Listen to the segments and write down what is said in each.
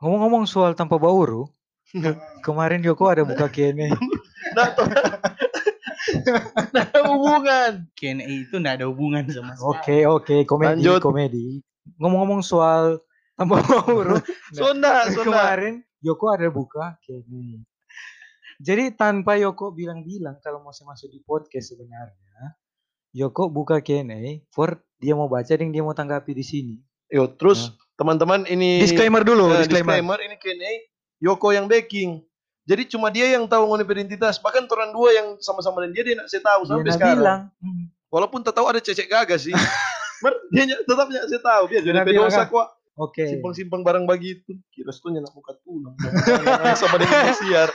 Ngomong-ngomong soal tanpa bauru, kemarin Yoko ada buka Q&A. Nah, ada hubungan. Q&A itu nggak ada hubungan sama sekali. Oke oke komedi Lanjut. komedi. Ngomong-ngomong soal tanpa bauru, Sunda, Sunda. kemarin Yoko ada buka Q&A. Jadi tanpa Yoko bilang-bilang kalau mau saya masuk di podcast sebenarnya, Yoko buka Q&A for dia mau baca dan dia mau tanggapi di sini. Yo, terus teman-teman ini Disclaimer dulu, eh, disclaimer. disclaimer ini Q&A Yoko yang backing. Jadi cuma dia yang tahu mengenai identitas. Bahkan orang dua yang sama-sama dengan dia dia nak saya tahu Dia sampai nak sekarang. bilang, hmm, Walaupun tak tahu ada cecek gagas sih. Mer, dia tetap nyak saya tahu. Biar jadi Dia bilang, pedosa ah. kok. oke. Simpang-simpang barang begitu. Kira itu nyak muka tunang. Sama dengan siar.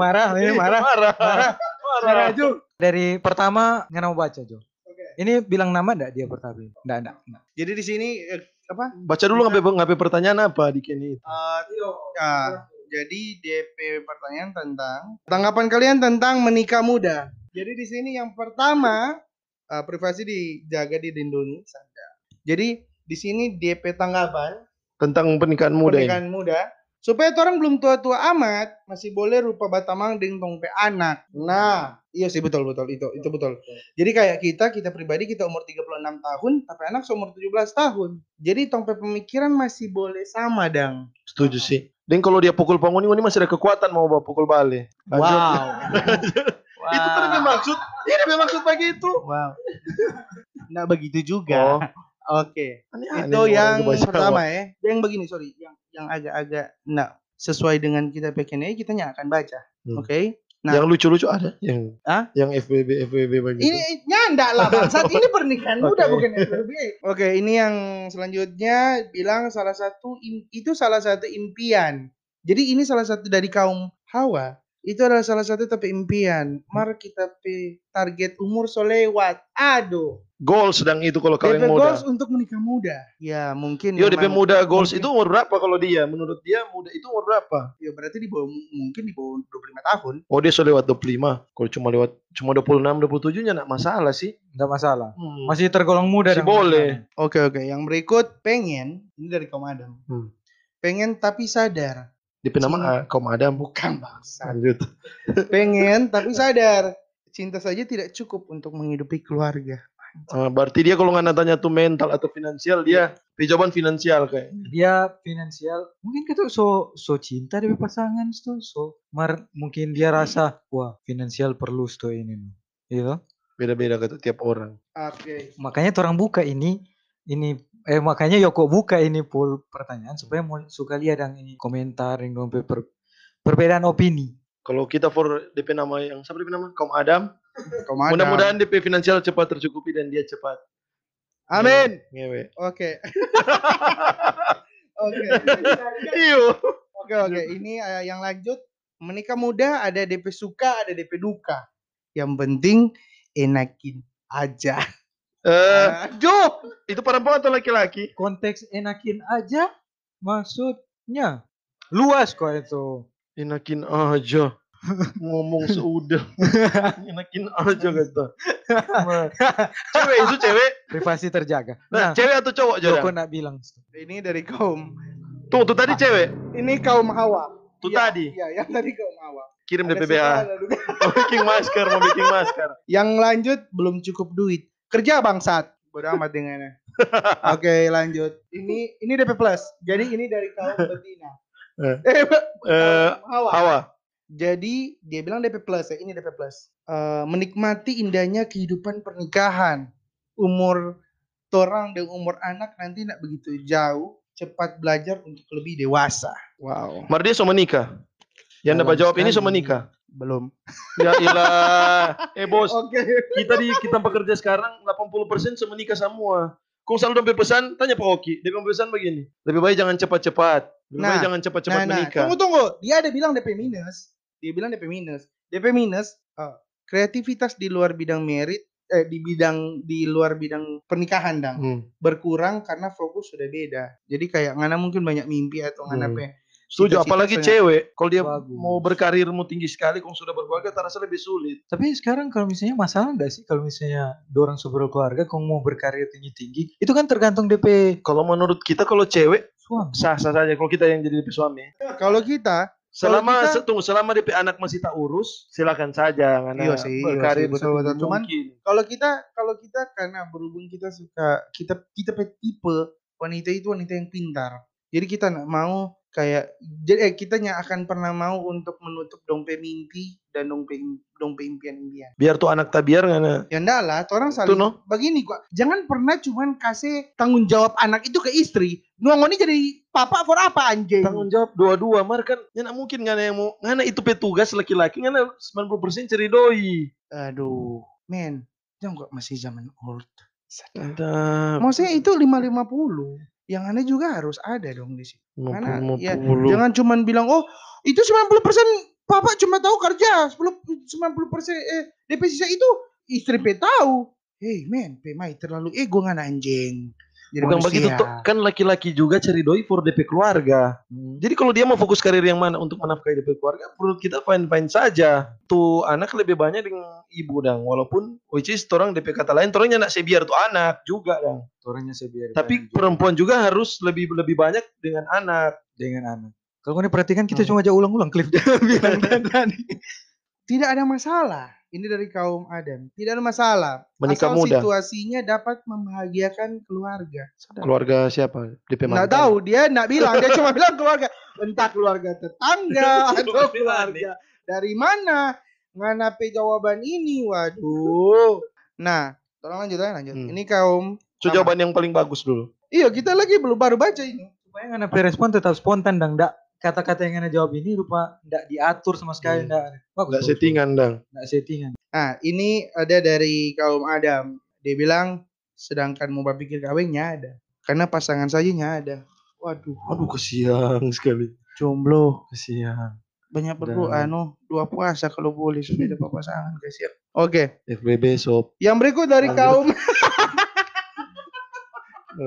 Marah, ini marah. Marah. Marah. Marah. Marah Jo. Dari pertama nggak mau baca Jo. Ini bilang nama enggak dia pertama? Enggak, enggak. Jadi di sini eh, apa? Baca dulu ngapain ngapain pertanyaan apa di Kenny itu. Eh, ya, jadi DP pertanyaan tentang tanggapan kalian tentang menikah muda. Jadi di sini yang pertama eh, privasi dijaga dilindungi saja. Jadi di sini DP tanggapan Tentang pernikahan muda ini. pernikahan muda supaya orang belum tua-tua amat masih boleh rupa batamang dengan tongpe anak. Nah, iya sih betul betul itu itu betul. Jadi kayak kita kita pribadi kita umur 36 tahun tapi anak seumur 17 tahun. Jadi tongpe pemikiran masih boleh sama dang. Setuju sih. Dan kalau dia pukul penghuni ini masih ada kekuatan mau bawa pukul balik. Lanjut. Itu tadi bermaksud. Ini bermaksud begitu. Wow. Nah begitu juga. Oh, Oke. aneh-aneh Itu yang pertama ya. Yang begini sorry, yang agak-agak nah sesuai dengan kita PKNI kita akan baca. Hmm. Oke. Nah, Yang lucu-lucu ada yang Hah? yang FBB FBB begitu. ini nyanda lah Bang. Saat ini pernikahan muda Oke. bukan FBB. Oke, ini yang selanjutnya bilang salah satu itu salah satu impian. Jadi ini salah satu dari kaum Hawa. Itu adalah salah satu tapi impian. Mar kita pe target umur solewat. Aduh. Goals sedang itu kalau kalian DP muda. goals untuk menikah muda. Ya mungkin. Yo DP muda goals mungkin- itu umur berapa kalau dia? Menurut dia muda itu umur berapa? Ya berarti di bawah mungkin di bawah 25 tahun. Oh dia sudah lewat 25. Kalau cuma lewat cuma 26 27 nya enggak masalah sih. Enggak masalah. Hmm. Masih tergolong muda Masih dan boleh. Oke oke. Yang berikut pengen ini dari kaum Adam. Hmm. Pengen tapi sadar. Nama Cinta. ah, kaum Adam. Bukan bangsa. Lanjut. Pengen tapi sadar. Cinta saja tidak cukup untuk menghidupi keluarga. Ah, berarti dia kalau nggak tanya tuh mental atau finansial dia jawaban finansial kayak. Dia finansial mungkin kita so so cinta dengan pasangan tuh so mar mungkin dia rasa wah finansial perlu sto ini nih. Gitu. Beda-beda kata tiap orang. Oke. Makanya orang buka ini ini eh makanya Yoko buka ini poll pertanyaan supaya mau suka lihat yang ini komentar yang dong per, perbedaan opini. Kalau kita for DP nama yang siapa DP nama? Kaum Adam. Kaum Adam. Mudah-mudahan DP finansial cepat tercukupi dan dia cepat Amin. ngewe. Oke. Oke. Iyo. Oke oke. Ini eh, yang lanjut menikah muda ada DP suka ada DP duka. Yang penting enakin aja. Eh, Aduh. itu perempuan atau laki-laki? Konteks enakin aja maksudnya luas kok itu. Enakin aja. Ngomong sudah. Enakin aja kata. cewek itu cewek. Privasi terjaga. Nah, Nah, cewek atau cowok Yoko Jodan? nak bilang Ini dari kaum. Tuh, tuh tadi cewek. Ini kaum Hawa. Tuh Iya, tadi. Iya, yang tadi kaum Hawa. Kirim Ada DP suka, BH. ada duka. Mau bikin masker, mau bikin masker. Yang lanjut belum cukup duit. Kerja bangsat. Bodoh amat dengannya. Oke, lanjut. Ini ini DP plus. Jadi ini dari kaum betina. Eh. Eh, Eh, Hawa. Hawa. Jadi dia bilang DP plus ya, ini DP plus. Eh, menikmati indahnya kehidupan pernikahan. Umur orang dan umur anak nanti tidak begitu jauh. Cepat belajar untuk lebih dewasa. Wow. Mar dia so menikah. Yang dapat jawab ini so sekali. menikah. Belum. Ya ilah. Eh bos, Oke. kita di kita pekerja sekarang 80% so menikah semua. Kau selalu dapat pesan, tanya Pak Oki. Dia pesan begini. Lebih baik jangan cepat-cepat. Lebih Nah, baik jangan cepat-cepat Nah, nah, menikah. tunggu tunggu. Dia ada bilang DP minus. Dia bilang DP minus. DP minus eh, kreativitas di luar bidang merit eh di bidang di luar bidang pernikahan dang Hmm. berkurang karena fokus sudah beda. Jadi kayak ngana mungkin banyak mimpi atau ngana Hmm. pe Setuju, apalagi cewek. Kalau dia Bagus. mau berkarir mau tinggi sekali, kalau sudah berkeluarga terasa lebih sulit. Tapi sekarang kalau misalnya masalah enggak sih kalau misalnya dorang sudah berkeluarga kau mau berkarir tinggi-tinggi, itu kan tergantung DP Kalau menurut kita kalau cewek suami. sah-sah saja. Kalau kita yang jadi DP suami. Kalau kita Selama kita- se- tunggu selama DP anak masih tak urus, silakan saja karena Iya sih, iya berkarir sih, betul, betul. Cuman- mungkin. kalau kita kalau kita karena berhubung kita suka kita kita pe- tipe wanita itu wanita yang pintar jadi kita nggak mau kayak jadi eh, kita nggak akan pernah mau untuk menutup dongpe mimpi dan dongpe dongpe impian impian. Biar tuh anak tak biar karena ya enggak lah orang saling no. begini kok jangan pernah cuman kasih tanggung jawab anak itu ke istri nuangoni jadi papa for apa anjing? Tanggung jawab dua-dua, mar kan? Ya nak mungkin ngana yang mau ngana itu petugas laki-laki ngana 90% ceri doi. aduh men jangan kok masih zaman old. Ada maksudnya itu lima lima puluh yang aneh juga harus ada dong di situ Karena, ya, 50. Jangan cuman bilang oh itu 90% papa cuma tahu kerja 10 90% eh DP sisa itu istri pe tahu. Hey man, pe mai terlalu ego ngan anjing. Jadi Bukan manusia. begitu toh, kan laki-laki juga cari doi for DP keluarga. Jadi kalau dia mau fokus karir yang mana untuk menafkahi DP keluarga, menurut kita fine-fine saja. Tuh anak lebih banyak dengan ibu dang, walaupun which is orang DP kata lain, orangnya nak sebiar tuh anak juga dang. Orangnya saya biar Tapi perempuan juga harus lebih lebih banyak dengan anak. dengan anak. Kalau kau perhatikan kita Hmm. cuma aja ulang-ulang bilang tadi. Tidak ada masalah. Ini dari kaum Adam. Tidak ada masalah. Menikah Asal muda. situasinya dapat membahagiakan keluarga. Keluarga siapa? DP Nggak tahu. Dia nggak bilang. Dia cuma bilang keluarga. Entah keluarga tetangga. Atau keluarga. Dari mana? Nganape jawaban ini? Waduh. Nah tolong lanjut aja lanjut. Hmm. ini kaum So, jawaban yang paling bagus dulu. iya kita lagi belum baru baca ini. Supaya ngana respon tetap spontan dan enggak kata-kata yang ngana jawab ini rupa enggak diatur sama sekali Hmm. enggak. Bagus. Enggak bagus. settingan dang. Enggak settingan. nah ini ada dari kaum Adam dia bilang sedangkan mau berpikir kawinnya ada karena pasangan saja ada waduh Aduh kesian sekali. jomblo Kesian. banyak perlu Dan- anu dua puasa kalau boleh supaya dapat pasangan guys ya oke FBB sob. yang berikut dari Lanjut. kaum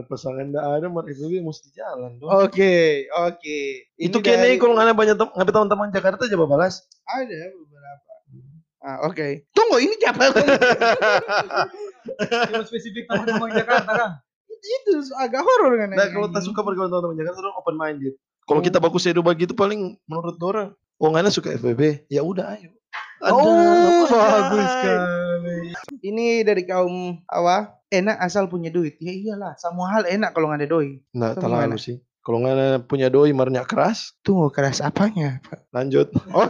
pasangan enggak ada, mar FBB mesti jalan dong. Oke, oke. itu kene dari- kalau nggak banyak tem ngapain teman-teman Jakarta coba balas. ada beberapa. Ah, oke. Tunggu, ini siapa? Cuma spesifik teman-teman Jakarta kan. itu agak horor kan? Nah, kalau tak suka bergaul teman-teman Jakarta orang open minded. Kalau kita baku sedu begitu paling menurut orang, oh nggak suka FBB, ya udah ayo. Oh, Ada, bagus ada. sekali. Ini dari kaum apa? Enak asal punya duit. Ya iyalah, semua hal enak kalau nggak ada doi. Nah, Itu terlalu sih. Kalau nggak punya doi marnya keras, Tunggu keras apanya, Pak? lanjut. Oh,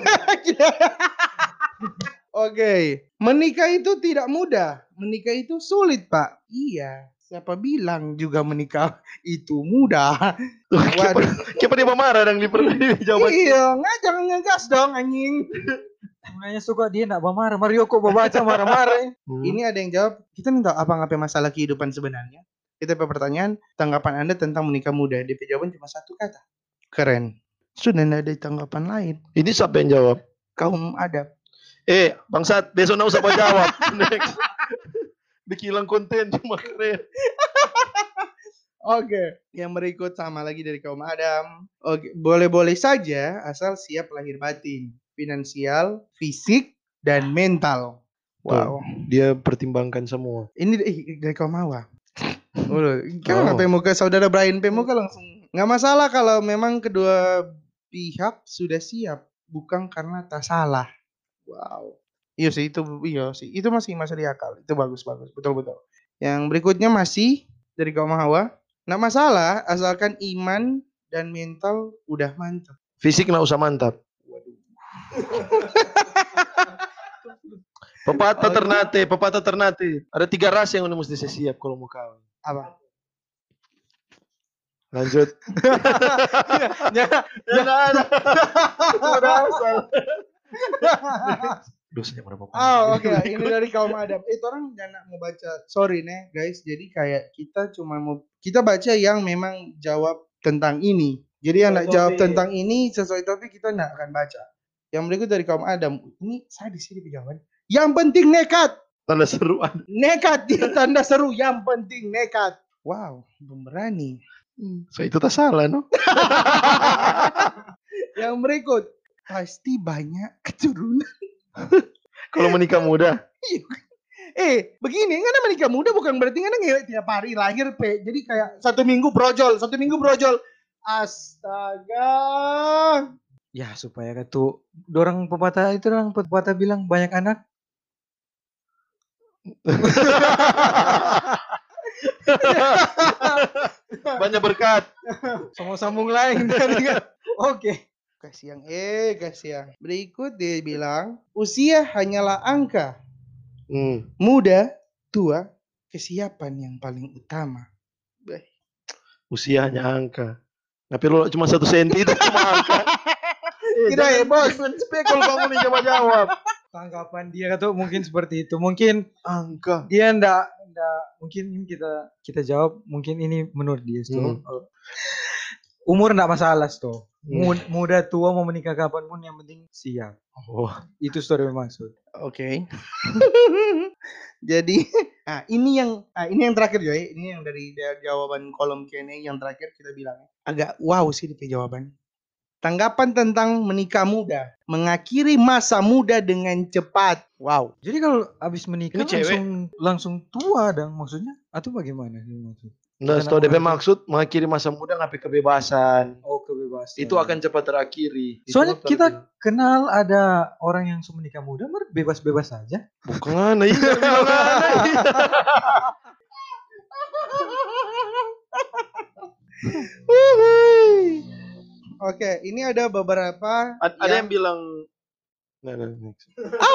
Oke, menikah itu tidak mudah. Menikah itu sulit, Pak. Iya. Siapa bilang juga menikah itu mudah? Kenapa kenapa dia marah dan di jawaban? iya, nggak jangan ngegas dong anjing. Sebenarnya suka dia enggak marah. Mario kok baca marah-marah. Hmm. Ini ada yang jawab, kita tahu apa ngapain masalah kehidupan sebenarnya. Kita punya pertanyaan, tanggapan Anda tentang menikah muda. DP jawaban cuma satu kata. Keren. Sudah tidak ada tanggapan lain. Ini siapa yang jawab? Kaum adab. Eh, bangsat, besok nggak usah jawab. Next. Dikilang konten cuma keren. Oke. Yang berikut sama lagi dari kaum Adam. Oke, boleh-boleh saja asal siap lahir batin, finansial, fisik, dan mental. Wow. Dia pertimbangkan semua. Ini ih, dari. Udah, kau Oh. ngapain muka saudara Brian P muka langsung. Nggak masalah kalau memang kedua pihak sudah siap, bukan karena tak salah. Wow. Iya sih itu iya sih itu masih masih di akal itu bagus bagus betul betul. Yang berikutnya masih dari kaum Hawa. Nggak masalah asalkan iman dan mental udah mantap. Fisik nggak usah mantap. Pepatah Oh, ternate, pepatah ternate. Ada tiga ras yang udah mesti saya siap kalau mau kawin. Apa? Lanjut. Ya, Ya asal. Dosanya berapa? Oh oke ini dari kaum Adam. Itu orang jangan mau baca. Sorry nih guys. Jadi kayak kita cuma mau kita baca yang memang jawab tentang ini. Jadi yang nak jawab tentang ini sesuai topik kita nggak akan baca. Yang berikut dari kaum Adam. Ini saya di sini jawaban. Yang penting nekat. Tanda seruan. Nekat dia tanda seru. Yang penting nekat. Wow, pemberani. So itu tak salah, no? yang berikut pasti banyak keturunan. Kalau menikah muda. Eh, begini, kan menikah muda bukan berarti kan ngewe tiap hari lahir pe. Jadi kayak satu minggu brojol, satu minggu brojol. Astaga. Ya supaya katu dorang pepatah itu orang pepatah bilang banyak anak. Banyak berkat. Sama sambung lain dari kan. Oke. Kasih yang eh, kasih yang. Berikut dia bilang, usia hanyalah angka. Hmm. Muda, tua, kesiapan yang paling utama. Usia hanya angka. Tapi lo cuma satu senti itu cuma angka. Eh, Tidak, jangan eh, bos. spekul kamu nih coba jawab. Tanggapan dia kata mungkin seperti itu. Mungkin Angka. dia ndak ndak mungkin ini kita kita jawab mungkin ini menurut dia Hmm. tuh. Umur ndak masalah tuh. Hmm. Muda tua mau menikah kapan pun yang penting siap. Oh. Itu story maksud. Oke. Jadi, ah ini yang ah, ini yang terakhir Joy. Ini yang dari da- jawaban kolom Q&A yang terakhir kita bilang agak wow sih di jawaban. Tanggapan tentang menikah muda, mengakhiri masa muda dengan cepat. Wow. Jadi kalau habis menikah Ini cewek. langsung langsung tua dong maksudnya? Atau bagaimana sih maksud? Nah, setelah DP maksud mengakhiri masa muda ngapain kebebasan. Oh kebebasan. Itu akan cepat terakhiri. Itu Soalnya dokter kita bilang. kenal ada orang yang sudah menikah muda, mer bebas-bebas saja. bukan iya ada, iya. Oke, ini ada beberapa Ad- Ada yang bilang Nah, nah,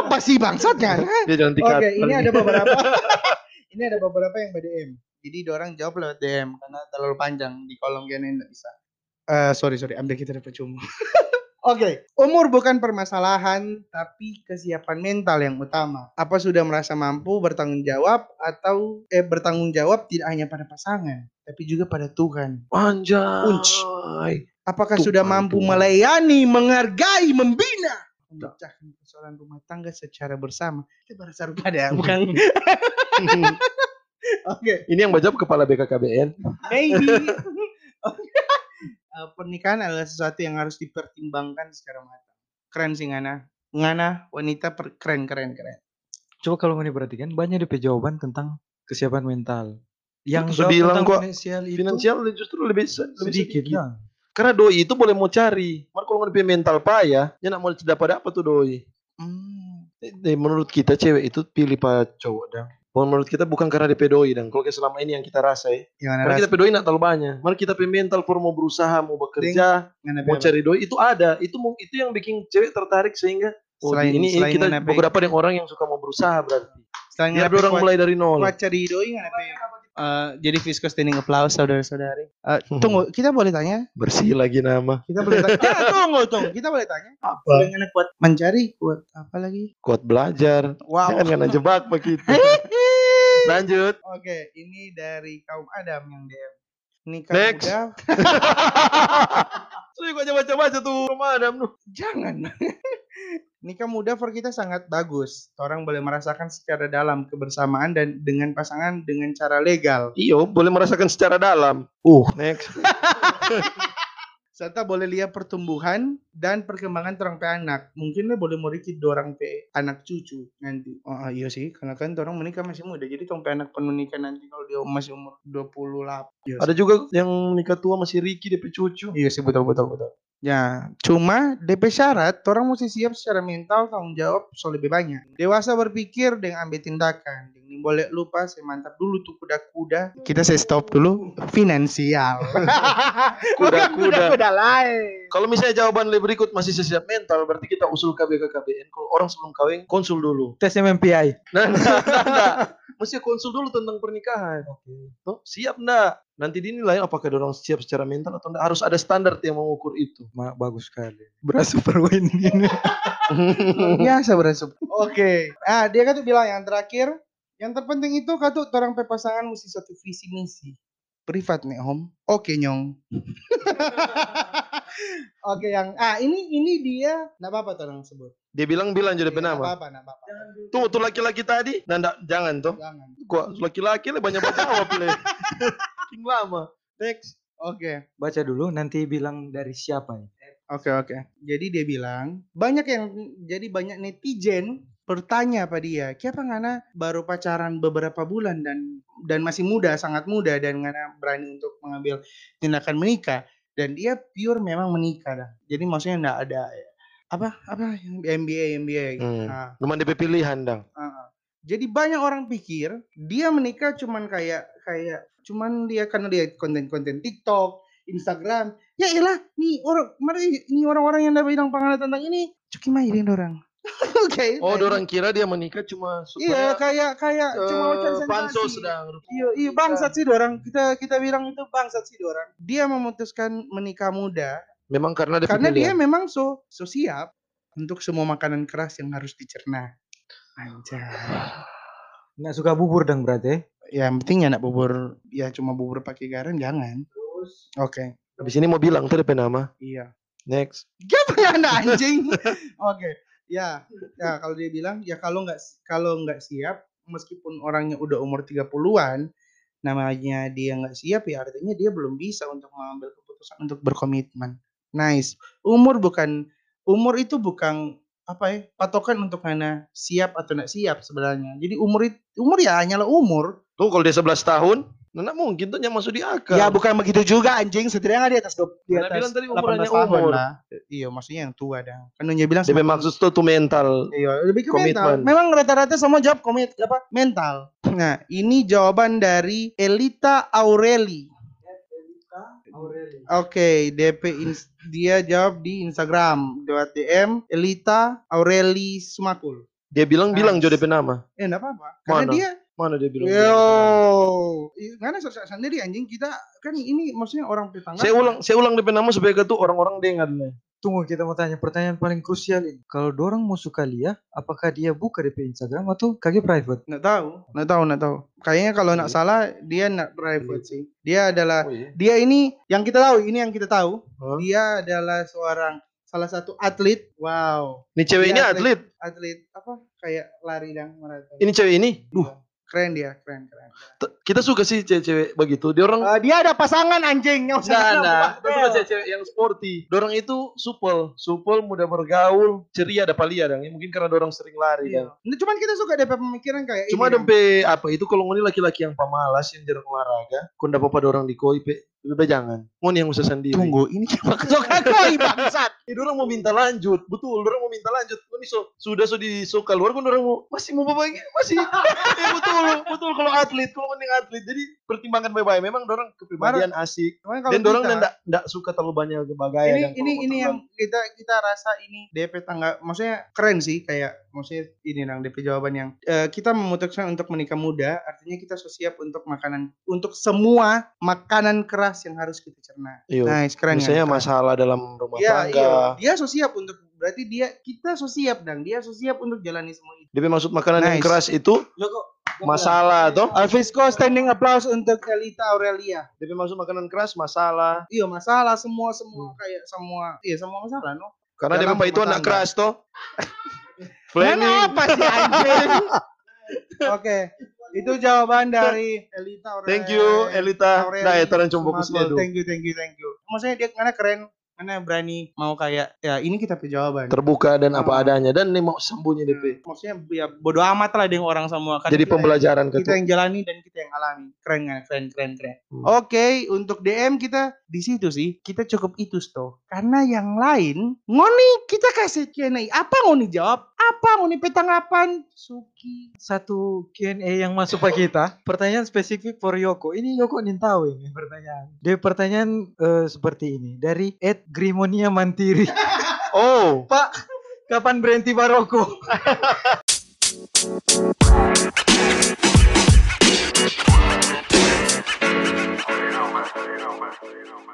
apa sih bangsatnya? Dia jangan Oke, tikat. ini ada beberapa. ini ada beberapa yang BDM. Jadi orang jawab lewat DM karena terlalu panjang di kolom Q&A nggak bisa. Eh sorry sorry, ambil kita dapat cuma. Oke, umur bukan permasalahan, tapi kesiapan mental yang utama. Apa sudah merasa mampu bertanggung jawab atau eh bertanggung jawab tidak hanya pada pasangan, tapi juga pada Tuhan. Anjay. Unch. Apakah Tuhan, sudah mampu Tuhan. melayani, menghargai, membina, memecahkan persoalan rumah tangga secara bersama? Kita bahasa pada bukan? Oke, Ini yang baca kepala BKKBN. maybe. Eh, pernikahan adalah sesuatu yang harus dipertimbangkan secara matang. Keren sih Ngana. Ngana wanita per- keren keren keren. Coba kalau mau diperhatikan banyak DP jawaban tentang kesiapan mental. Yang Itu jawab bilang tentang kok, finansial itu Finansial justru lebih, se- lebih sedikit sedikit. lah. Karena doi itu boleh mau cari. Mar kalau nggak mental payah, ya nak mau dapat apa tuh doi. Hmm. Eh, menurut kita cewek itu pilih pak cowok dah. Menurut kita bukan karena DP doi dan kalau kayak selama ini yang kita rasa ya. Yang Karena kita doi nak terlalu banyak. Mari kita mental for mau berusaha, mau bekerja, Ngana mau cari doi itu ada. Itu itu yang bikin cewek tertarik sehingga oh, Selain- ini, ini selain kita Ngana pe- beberapa yang orang yang suka mau berusaha berarti. Selain Biar pe orang mulai dari nol. cari doi Ngana Eh, jadi Fisco standing applause saudara-saudari. Eh, tunggu, kita boleh tanya? Bersih lagi nama. Kita boleh tanya. Ya, tunggu, tunggu. Kita boleh tanya. Apa? Ngana kuat mencari, kuat apa lagi? Kuat belajar. Wow. Jangan kena jebak begitu. Lanjut. Oke, ini dari kaum Adam yang DM. Nikah Next. muda, Saya kok baca-baca tuh Ramadan tuh. jangan. Nikah muda for kita sangat bagus. Orang boleh merasakan secara dalam kebersamaan dan dengan pasangan dengan cara legal. Iyo, boleh merasakan secara dalam. Uh. Next. Serta boleh lihat pertumbuhan dan perkembangan orang pe anak. Mungkin lah boleh merikit orang pe anak cucu nanti. Oh iya sih, karena kan orang menikah masih muda. Jadi tong pe anak penuh nikah nanti kalau dia masih umur 28. Iya Ada juga yang nikah tua masih Ricky DP cucu. Iya sih betul betul betul. Ya, cuma DP syarat, orang mesti siap secara mental tanggung jawab soal lebih banyak. Dewasa berpikir dengan ambil tindakan. Ini boleh lupa, saya mantap dulu tuh kuda-kuda. Kita saya stop dulu. Finansial. Kuda-kuda. kuda-kuda lain. Kalau misalnya jawaban lebih berikut masih siap mental, berarti kita usul KBK KBN. Kalau orang sebelum kawin, konsul dulu. Tes MMPI. Nah, nah, nah, nah. Mesti konsul dulu tentang pernikahan. Tuh, siap enggak? Nanti dinilai apakah orang siap secara mental atau enggak. Harus ada standar yang mengukur itu. Ma, bagus sekali. Berasa perwin ini. Biasa berasup. Oke. Ah, dia kan tuh bilang yang terakhir, yang terpenting itu kan tuh orang pasangan mesti satu visi misi. Privat nih, Om. Oke, Nyong. Oke, yang ah ini ini dia enggak apa-apa tuh orang sebut. Dia bilang-bilang jadi Nggak penama. apa-apa, nggak apa-apa. Tuh, tuh laki-laki tadi. Enggak, jangan tuh. Jangan. Kok laki-laki lah banyak banget jawab le. King lama. Next. Oke. Baca dulu nanti bilang dari siapa ya. Oke oke. Jadi dia bilang banyak yang jadi banyak netizen bertanya pada dia, "Kenapa ngana baru pacaran beberapa bulan dan dan masih muda, sangat muda dan ngana berani untuk mengambil tindakan menikah?" Dan dia pure memang menikah dah. Jadi maksudnya enggak ada apa apa MBA MBA. Hmm. Nah, Cuman DP pilihan dang. Heeh. Jadi banyak orang pikir dia menikah cuman kayak kayak cuman dia karena dia konten-konten TikTok, Instagram. Ya elah, nih orang mari ini orang-orang yang udah bilang pengalaman tentang ini cuki mainin orang. Oke. Oh, orang kira dia menikah cuma Iya, supaya kayak kayak cuma macam eh, pansos sensasi. sedang. Iya, iya bangsat sih orang. Kita kita bilang itu bangsat sih orang. Dia memutuskan menikah muda Memang karena dia karena dia pilihan. memang so so siap untuk semua makanan keras yang harus dicerna. Anjay. Nggak suka bubur dong berarti. Ya, yang penting ya nak bubur ya cuma bubur pakai garam jangan. Oke. Habis ini mau bilang tuh DP nama. Iya. Next. Gak anak anjing. Oke. Ya, ya kalau dia bilang ya kalau nggak kalau nggak siap meskipun orangnya udah umur 30-an namanya dia nggak siap ya artinya dia belum bisa untuk mengambil keputusan untuk berkomitmen. Nice. Umur bukan umur itu bukan apa ya patokan untuk mana siap atau nggak siap sebenarnya. Jadi umur umur ya hanyalah umur. Tuh kalau dia 11 tahun, Nana mungkin tuh yang masuk di akal. Ya bukan begitu juga anjing. Setidaknya di atas dua- di atas bilang tadi 18 umurannya tahun umur. lah. Iya, maksudnya yang tua dah. Kan dia bilang DP maksud tuh tuh mental. Iya, lebih ke Komitmen. mental. Memang rata-rata semua jawab komit apa? Mental. Nah, ini jawaban dari Elita Aureli. Oke, DP ins- dia jawab di Instagram lewat DM Elita Aureli Sumakul. Dia bilang-bilang Nice. jo DP nama. Eh, enggak apa-apa. Karena Mana? dia Mana dia bilang? Yo, Iya, karena sosial sendiri anjing kita kan ini maksudnya orang tetangga. Saya ulang, saya ulang DP nama supaya tuh orang-orang dengar nih. Tunggu kita mau tanya pertanyaan paling krusial ini. Kalau dorang mau suka Lia, apakah dia buka DP Instagram atau kage private? Nggak tahu, nggak tahu, nggak tahu. Kayaknya kalau nggak salah dia nggak private sih. Dia adalah Oh iya. dia ini yang kita tahu, ini yang kita tahu. Hah? Dia adalah seorang salah satu atlet. Wow, Ini cewek Dia ini atlet. atlet. atlet apa? Kayak lari dan maraton. Ini cewek ini. Duh, Iya. Keren dia, keren, keren. kita suka sih cewek-cewek begitu. Dia orang Eh, dia ada pasangan anjing yang Nah, nah, Apa? kita suka cewek-cewek yang sporty. Dorang itu supel, supel, mudah bergaul, ceria ada palia dong. Mungkin karena dorang sering lari Iya. kan. Nah, Cuman kita suka DP pemikiran kayak Cuma ini, dempe apa itu kalau ngoni laki-laki yang pemalas yang jarang olahraga, kau ndak apa-apa dorang di koi pe, lebih baik jangan. Ngoni yang usah sendiri. Tunggu, ini cuma kesukaan koi bangsat. Eh, dorang mau minta lanjut, betul. Dorang mau minta lanjut. Ngoni so sudah so di so keluar kan dorang mau masih mau berbagi, masih. eh, betul, betul kalau atlet, kalau ngoni atlet. Jadi pertimbangkan baik-baik. Memang dorang kepribadian asik. Kalau Dan dorang kita- ndak ndak suka terlalu banyak berbagai. ini ini ini yang kita kita rasa ini DP tangga maksudnya keren sih kayak maksudnya ini nang DP jawaban yang eh, kita memutuskan untuk menikah muda artinya kita so siap untuk makanan untuk semua makanan keras yang harus kita cerna. Iya. Nice keren Misalnya ya. masalah dalam rumah Iya, tangga. iya. Dia so siap untuk berarti dia kita so siap dan dia so siap untuk jalani semua itu. DP maksud makanan yang Nice. keras itu masalah toh. Alfisco standing applause untuk Elita Aurelia. DP maksud makanan keras masalah. Iya masalah semua semua kayak semua iya semua masalah no. Karena Dalam DP itu anak keras toh. Mana Flaming. apa sih anjing? Oke, itu jawaban dari Elita Aurel. Thank you Elita. Nah, itu orang coba fokus Sumatera. dia Thank you, thank you, thank you. Maksudnya dia karena keren, karena berani mau kayak ya ini kita punya jawaban. Terbuka dan apa Oh. adanya dan ini mau sembunyi DP. Maksudnya ya bodo amat lah dengan orang semua kan. Jadi kita- pembelajaran ke kita yang jalani dan kita alami. Keren kan? Keren, keren, keren. Hmm. Oke, untuk DM kita di situ sih kita cukup itu toh. Karena yang lain, ngoni kita kasih Q&A. Apa ngoni jawab? Apa ngoni petanggapan? Suki. Satu Q&A yang masuk ke kita, pertanyaan spesifik for Yoko. Ini Yoko nih tahu ini pertanyaan. Dia pertanyaan eh, seperti ini dari Ed Grimonia Mantiri. Oh, Pak, kapan berhenti baroko? You know, man. You. You man.